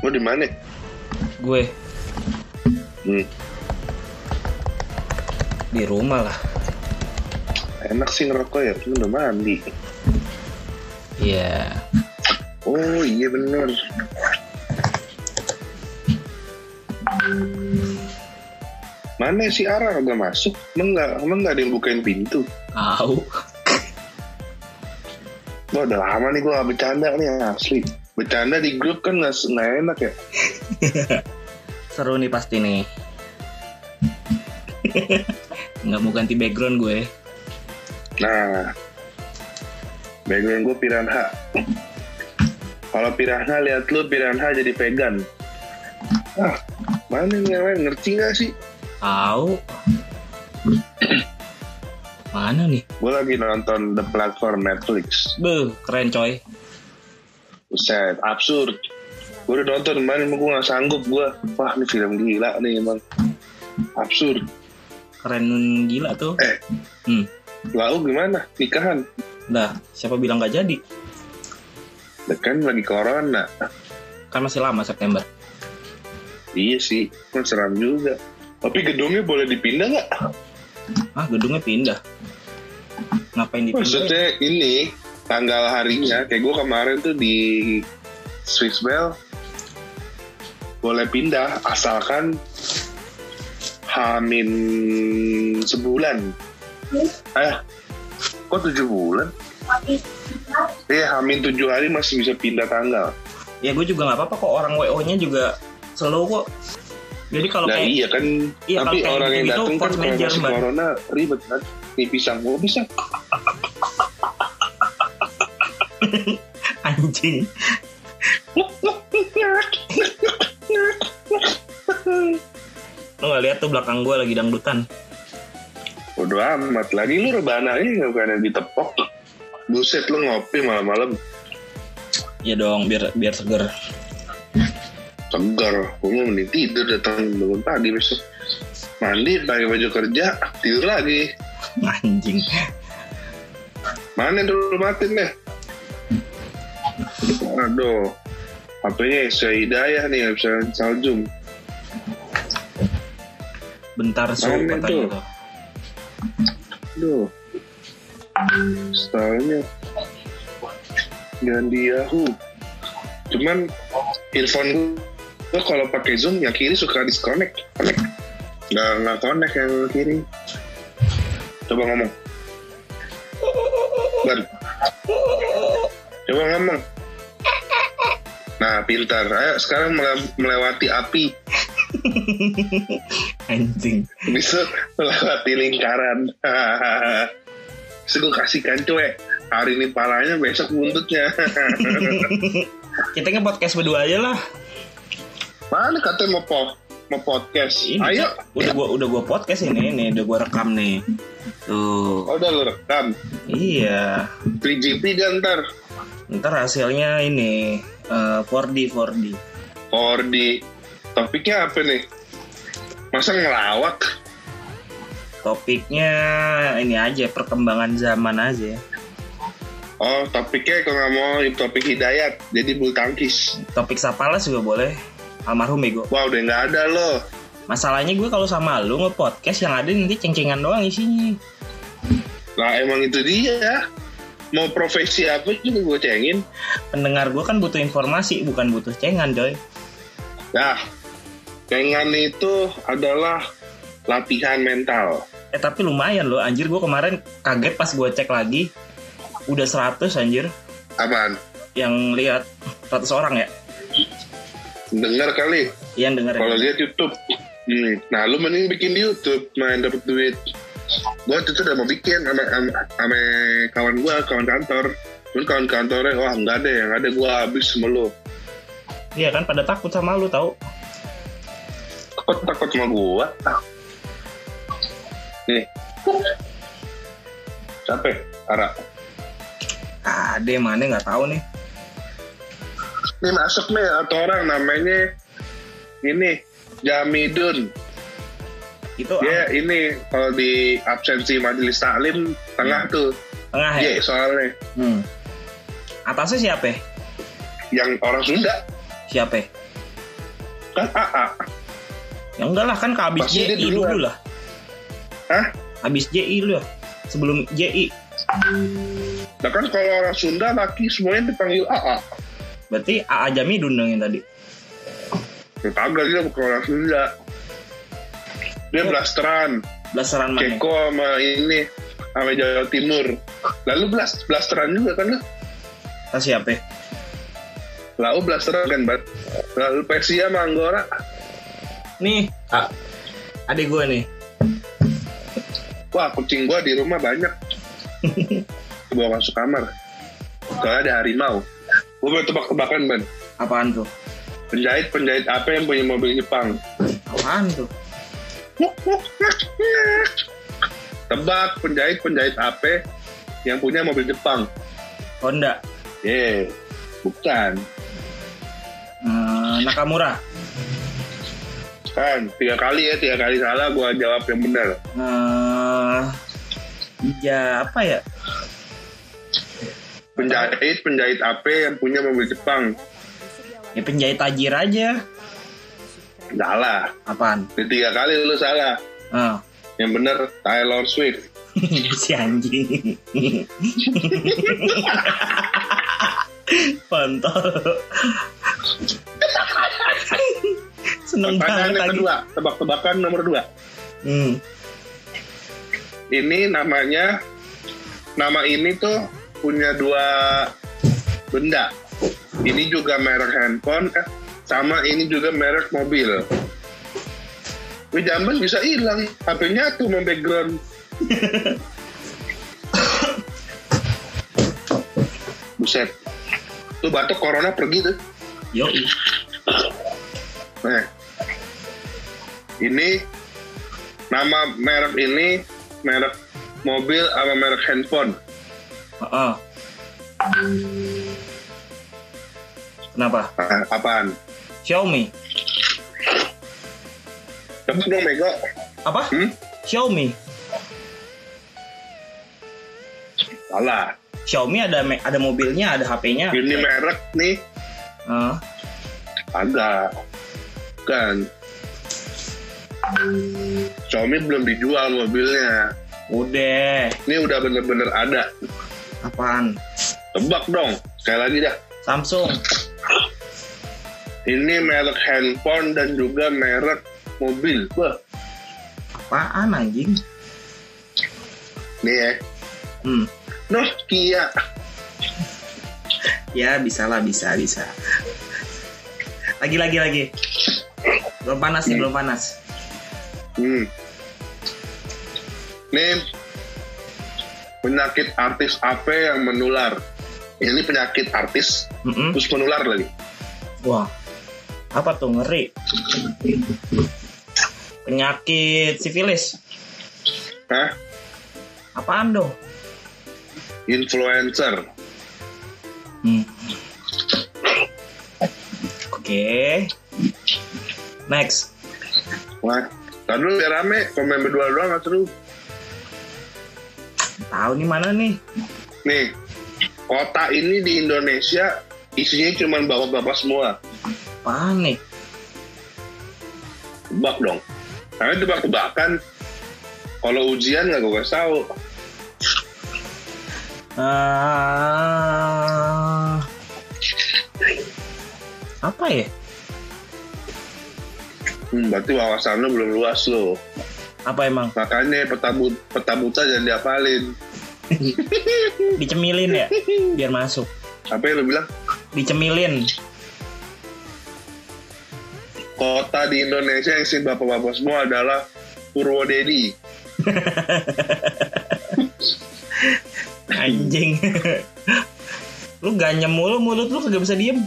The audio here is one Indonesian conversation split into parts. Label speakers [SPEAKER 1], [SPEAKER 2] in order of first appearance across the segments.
[SPEAKER 1] Lo di mana?
[SPEAKER 2] Gue
[SPEAKER 1] Hmm.
[SPEAKER 2] di rumah lah.
[SPEAKER 1] Enak sih ngerokok ya, lu udah mandi.
[SPEAKER 2] Iya.
[SPEAKER 1] Oh iya bener. Mana si Ara udah masuk? Emang nggak, emang nggak ada yang bukain pintu?
[SPEAKER 2] Tahu.
[SPEAKER 1] Wah udah lama nih gue gak bercanda nih asli. Bercanda di grup kan nggak nggak enak ya.
[SPEAKER 2] Seru nih pasti nih. Nggak mau ganti background gue.
[SPEAKER 1] Nah, background gue piranha. Kalau piranha lihat lu piranha jadi vegan. Ah, mana nih yang lain ngerti gak sih?
[SPEAKER 2] Tahu. Mana nih?
[SPEAKER 1] Gue lagi nonton The Platform Netflix.
[SPEAKER 2] Beuh, keren coy.
[SPEAKER 1] Buset, absurd. Gue udah nonton kemarin, gue gak sanggup gue. Wah, ini film gila nih emang. Absurd.
[SPEAKER 2] Keren gila tuh.
[SPEAKER 1] Eh,
[SPEAKER 2] Hmm.
[SPEAKER 1] lalu gimana? Nikahan?
[SPEAKER 2] Dah, siapa bilang nggak jadi?
[SPEAKER 1] Kan lagi corona.
[SPEAKER 2] Kan masih lama September.
[SPEAKER 1] Iya sih, kan seram juga. Tapi gedungnya boleh dipindah nggak?
[SPEAKER 2] Ah, gedungnya pindah. Ngapain dipindah?
[SPEAKER 1] Maksudnya ini tanggal harinya kayak gue kemarin tuh di Swiss Bell boleh pindah asalkan Hamin sebulan. Eh, kok tujuh bulan? Iya, Hamin tujuh hari masih bisa pindah tanggal.
[SPEAKER 2] Ya gue juga nggak apa-apa kok orang WO-nya juga slow kok. Jadi kalau
[SPEAKER 1] Nah
[SPEAKER 2] kayak
[SPEAKER 1] iya kan,
[SPEAKER 2] Iya,
[SPEAKER 1] tapi orang yang datang kan kalau masih corona ribet kan. Nih pisang, mau pisang.
[SPEAKER 2] anjing. Lo nggak lihat tuh belakang gue lagi dangdutan.
[SPEAKER 1] Bodo amat lagi lu rebana aja bukan yang ditepok. Buset lu ngopi malam-malam
[SPEAKER 2] Ya dong, biar biar seger.
[SPEAKER 1] segar. Gue mau mending tidur datang bangun pagi besok. Mandi pakai baju kerja tidur lagi.
[SPEAKER 2] Anjing.
[SPEAKER 1] Mana dulu matiin deh. Aduh. HP-nya saya hidayah nih nggak bisa Zoom.
[SPEAKER 2] Bentar
[SPEAKER 1] Mana
[SPEAKER 2] katanya
[SPEAKER 1] tuh?
[SPEAKER 2] tuh.
[SPEAKER 1] Aduh. Stylenya ganti Yahoo. Cuman earphone gue kalau pakai Zoom yang kiri suka disconnect. Connect. Nggak, nggak connect yang kiri. Coba ngomong. Ban. Coba ngomong. Nah, pintar. Ayo sekarang mele- melewati api.
[SPEAKER 2] Anjing.
[SPEAKER 1] Bisa melewati lingkaran. Gue kasihkan cuek. Hari ini palanya, besok buntutnya.
[SPEAKER 2] Kita nge podcast berdua aja lah.
[SPEAKER 1] Mana katanya mau po mau podcast?
[SPEAKER 2] Ini
[SPEAKER 1] Ayo.
[SPEAKER 2] udah gua udah gua podcast ini nih, udah gua rekam nih. Tuh.
[SPEAKER 1] Oh, udah lu rekam.
[SPEAKER 2] Iya.
[SPEAKER 1] 3GP dia ntar.
[SPEAKER 2] Ntar hasilnya ini eh, 4D 4D.
[SPEAKER 1] Or di topiknya apa nih? Masa ngelawak?
[SPEAKER 2] Topiknya ini aja perkembangan zaman aja.
[SPEAKER 1] Oh, topiknya kalau nggak mau topik hidayat. Jadi bulu tangkis.
[SPEAKER 2] Topik Sapalas juga boleh. Almarhum Bego.
[SPEAKER 1] Wah, udah nggak ada loh.
[SPEAKER 2] Masalahnya gue kalau sama lu nge-podcast yang ada nanti ceng-cengan doang isinya.
[SPEAKER 1] Lah emang itu dia. Mau profesi apa juga gue cengin.
[SPEAKER 2] Pendengar gue kan butuh informasi, bukan butuh cengan, coy.
[SPEAKER 1] Nah, cengan itu adalah latihan mental.
[SPEAKER 2] Eh tapi lumayan loh, anjir gue kemarin kaget pas gue cek lagi. Udah 100 anjir
[SPEAKER 1] Apaan?
[SPEAKER 2] yang lihat 100 orang ya.
[SPEAKER 1] Dengar kali.
[SPEAKER 2] Yang denger ya.
[SPEAKER 1] Kalau lihat YouTube. Hmm. Nah, lu mending bikin di YouTube, main dapet duit. Gue waktu itu udah mau bikin sama, sama, sama kawan gue, kawan kantor. Cuman kawan kantornya, wah nggak ada yang ada gue habis sama lu.
[SPEAKER 2] Iya kan pada takut sama lu tahu.
[SPEAKER 1] Kok takut sama gue? Nih. Capek, Ara.
[SPEAKER 2] Ada yang mana nggak tahu nih.
[SPEAKER 1] Ini masuk nih atau orang namanya ini Jamidun.
[SPEAKER 2] Itu
[SPEAKER 1] Dia ini kalau di absensi majelis taklim tengah tuh.
[SPEAKER 2] tengah ya.
[SPEAKER 1] Iya soalnya
[SPEAKER 2] Hmm. Atasnya siapa? ya?
[SPEAKER 1] yang orang Sunda
[SPEAKER 2] Siapa? ya?
[SPEAKER 1] Kan AA.
[SPEAKER 2] Ya enggak lah kan ke
[SPEAKER 1] Pasti dia
[SPEAKER 2] JI
[SPEAKER 1] duluan.
[SPEAKER 2] dulu lah.
[SPEAKER 1] Hah?
[SPEAKER 2] Habis JI lu. Sebelum JI.
[SPEAKER 1] Nah kan kalau orang Sunda laki semuanya dipanggil AA.
[SPEAKER 2] Berarti AA Jamidun dong yang tadi.
[SPEAKER 1] Ya kagak dia bukan orang Sunda. Dia
[SPEAKER 2] Oh.
[SPEAKER 1] blasteran.
[SPEAKER 2] Blasteran mana?
[SPEAKER 1] Keko sama ini sama Jawa Timur. Lalu blast blasteran juga kan lu?
[SPEAKER 2] Tas siapa?
[SPEAKER 1] Lalu blasteran kan bat. Lalu Persia sama Anggora.
[SPEAKER 2] Nih, ah, adik gue nih.
[SPEAKER 1] Wah kucing gua di rumah banyak. Bawa masuk kamar. Soalnya ada harimau. Gua mau tebak-tebakan ban.
[SPEAKER 2] Apaan tuh?
[SPEAKER 1] Penjahit penjahit apa yang punya mobil Jepang?
[SPEAKER 2] Apaan tuh?
[SPEAKER 1] Tebak penjahit penjahit apa yang punya mobil Jepang?
[SPEAKER 2] Honda.
[SPEAKER 1] Yeah, bukan.
[SPEAKER 2] Hmm, Nakamura.
[SPEAKER 1] Kan tiga kali ya tiga kali salah gua jawab yang benar.
[SPEAKER 2] Hmm, ya apa ya?
[SPEAKER 1] Penjahit penjahit apa yang punya mobil Jepang?
[SPEAKER 2] Ya penjahit tajir aja.
[SPEAKER 1] Salah.
[SPEAKER 2] Apaan?
[SPEAKER 1] Di tiga kali lu salah.
[SPEAKER 2] Ah,
[SPEAKER 1] Yang benar Taylor Swift.
[SPEAKER 2] si anjing. Pantau. Seneng
[SPEAKER 1] Pertanyaan
[SPEAKER 2] banget
[SPEAKER 1] yang kedua, tebak-tebakan nomor dua.
[SPEAKER 2] Hmm.
[SPEAKER 1] Ini namanya, nama ini tuh punya dua benda. Ini juga merek handphone, eh, sama ini juga merek mobil. Wih, jamban bisa hilang. HP-nya tuh mau background. Buset. Tuh batuk corona pergi tuh.
[SPEAKER 2] Yoi.
[SPEAKER 1] Nah, ini nama merek ini merek mobil sama merek handphone.
[SPEAKER 2] Heeh. Kenapa?
[SPEAKER 1] Nah, apaan?
[SPEAKER 2] Xiaomi.
[SPEAKER 1] Tebak dong Mego.
[SPEAKER 2] Apa?
[SPEAKER 1] Hmm?
[SPEAKER 2] Xiaomi.
[SPEAKER 1] Salah.
[SPEAKER 2] Xiaomi ada ada mobilnya, ada HP-nya.
[SPEAKER 1] Ini merek nih
[SPEAKER 2] Ah,
[SPEAKER 1] agak kan. Xiaomi belum dijual mobilnya.
[SPEAKER 2] udah.
[SPEAKER 1] Ini udah bener-bener ada.
[SPEAKER 2] Apaan?
[SPEAKER 1] Tebak dong. Sekali lagi dah.
[SPEAKER 2] Samsung.
[SPEAKER 1] Ini merek handphone dan juga merek mobil. Wah,
[SPEAKER 2] Apaan anjing?
[SPEAKER 1] nih ya.
[SPEAKER 2] Hmm.
[SPEAKER 1] Noh, Kia.
[SPEAKER 2] Ya bisa lah, bisa, bisa. Lagi, lagi, lagi. Belum panas nih,
[SPEAKER 1] Hmm.
[SPEAKER 2] belum panas.
[SPEAKER 1] Hmm. Nih, penyakit artis apa yang menular? Ini penyakit artis,
[SPEAKER 2] Mm-mm.
[SPEAKER 1] terus menular lagi.
[SPEAKER 2] Wah, apa tuh ngeri? Penyakit sifilis.
[SPEAKER 1] Hah?
[SPEAKER 2] Apaan dong?
[SPEAKER 1] Influencer.
[SPEAKER 2] Hmm. Oke. Next.
[SPEAKER 1] Wah, tadi dulu biar rame, komen berdua doang nggak seru.
[SPEAKER 2] Tahu nih mana nih?
[SPEAKER 1] Nih, kota ini di Indonesia isinya cuma bapak-bapak semua.
[SPEAKER 2] Apaan nih?
[SPEAKER 1] Tebak dong. Karena tebak-tebakan. Kalau ujian nggak gue kasih tahu.
[SPEAKER 2] Ah, apa ya?
[SPEAKER 1] Hmm, berarti wawasan lo belum luas lo.
[SPEAKER 2] Apa emang?
[SPEAKER 1] Makanya peta, but, peta buta jangan diapalin.
[SPEAKER 2] Dicemilin ya? Biar masuk.
[SPEAKER 1] Apa yang lo bilang?
[SPEAKER 2] Dicemilin.
[SPEAKER 1] Kota di Indonesia yang isi bapak-bapak semua adalah Purwodadi.
[SPEAKER 2] Anjing. lu ganyem mulu mulut lu kagak bisa diem.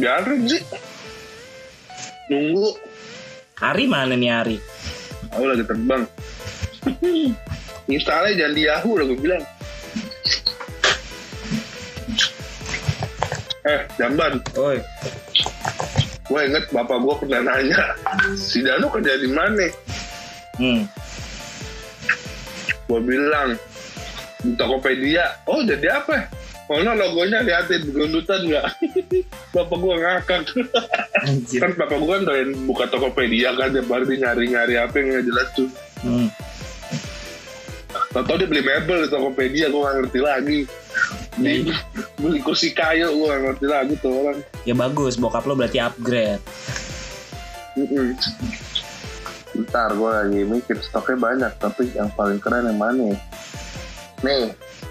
[SPEAKER 1] Garing sih. Nunggu.
[SPEAKER 2] Hari mana nih Hari?
[SPEAKER 1] Aku lagi terbang. Installnya jangan di Yahoo lah gue bilang. Eh, jamban.
[SPEAKER 2] Oi.
[SPEAKER 1] Gue inget bapak gue pernah nanya, si Danu kerja di mana?
[SPEAKER 2] Hmm.
[SPEAKER 1] Gue bilang, di Tokopedia. Oh, jadi apa? Oh, no, logonya liatin, gundutan nggak? bapak gue ngakak. Kan papa gue kan doyan buka Tokopedia kan dia baru dia nyari-nyari apa yang nggak jelas tuh
[SPEAKER 2] Hmm.
[SPEAKER 1] Tau dia beli mebel di Tokopedia gue gak ngerti lagi beli, beli kursi kayu gue gak ngerti lagi tuh orang
[SPEAKER 2] Ya bagus, bokap lo berarti upgrade.
[SPEAKER 1] Mm-mm. Bentar gue lagi mikir stoknya banyak Tapi yang paling keren yang mana ya? Nih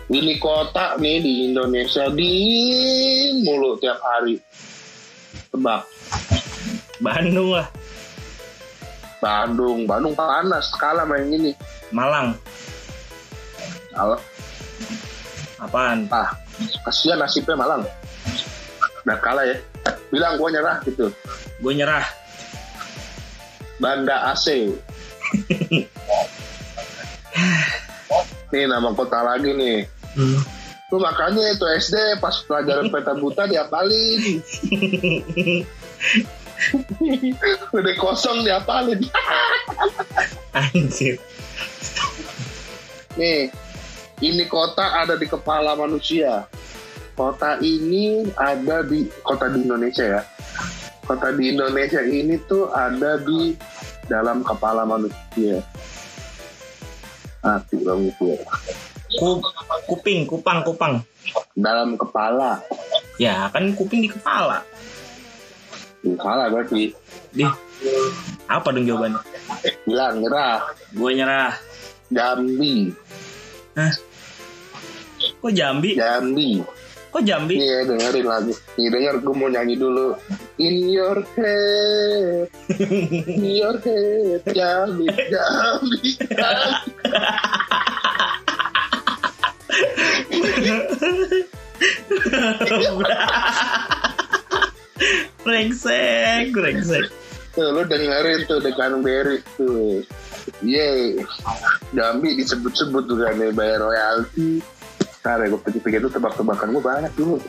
[SPEAKER 1] Ini kota nih di Indonesia Dingin mulu tiap hari Tebak
[SPEAKER 2] Bandung lah.
[SPEAKER 1] Bandung Bandung panas Kalah main gini
[SPEAKER 2] Malang.
[SPEAKER 1] Salah
[SPEAKER 2] Apaan?
[SPEAKER 1] Ah Kasihan nasibnya Malang Udah kalah ya Bilang gue nyerah gitu
[SPEAKER 2] Gue nyerah.
[SPEAKER 1] Banda AC Nih nama kota lagi nih
[SPEAKER 2] Hmm.
[SPEAKER 1] Tuh makanya itu SD pas pelajaran peta buta diapalin. Udah kosong diapalin.
[SPEAKER 2] Anjir.
[SPEAKER 1] Nih, ini kota ada di kepala manusia. Kota ini ada di kota di Indonesia ya. Kota di Indonesia ini tuh ada di dalam kepala manusia. Hati ya.
[SPEAKER 2] Ku, kuping, kupang, kupang.
[SPEAKER 1] Dalam kepala.
[SPEAKER 2] Ya, kan kuping di kepala.
[SPEAKER 1] Salah berarti.
[SPEAKER 2] Dih. Apa dong jawabannya?
[SPEAKER 1] Bilang nyerah.
[SPEAKER 2] Gue nyerah.
[SPEAKER 1] Jambi.
[SPEAKER 2] Hah? Kok Jambi?
[SPEAKER 1] Jambi.
[SPEAKER 2] Kok Jambi?
[SPEAKER 1] Nih ya dengerin lagu. Nih denger gue mau nyanyi dulu. In your head, in your head, Jambi, Jambi, Jambi.
[SPEAKER 2] brengsek, brengsek.
[SPEAKER 1] Tuh lu dengerin tuh dengan Berry tuh. Yeay. Jambi disebut-sebut tuh kan ya, bayar royalti. Ntar ya gue pikir-pikir tuh tebak-tebakan gue banyak dulu.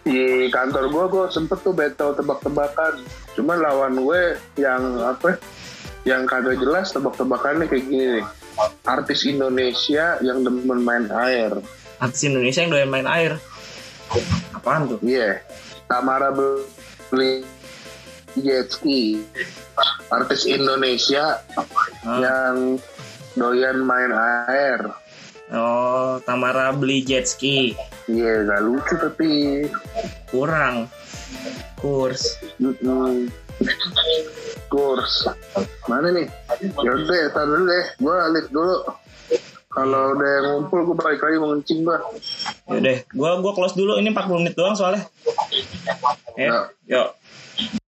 [SPEAKER 1] Di kantor gue, gue sempet tuh battle tebak-tebakan. Cuman lawan gue yang apa yang kagak jelas tebak-tebakannya kayak gini nih. Artis Indonesia yang demen main air.
[SPEAKER 2] Artis Indonesia yang doyan main air. Apaan tuh?
[SPEAKER 1] Iya. Tamara beli jet ski. Artis Indonesia
[SPEAKER 2] Hah?
[SPEAKER 1] yang doyan main air.
[SPEAKER 2] Oh, Tamara beli jet ski.
[SPEAKER 1] Iya, gak lucu tapi.
[SPEAKER 2] Kurang. Kurs.
[SPEAKER 1] Kurs. Mana nih? Yaudah, tar dulu deh. Gue lihat dulu. Kalau udah yang ngumpul, gue balik lagi mau ngencing gue.
[SPEAKER 2] Yaudah, gua gua close dulu ini 40 menit doang soalnya. Ya, yuk.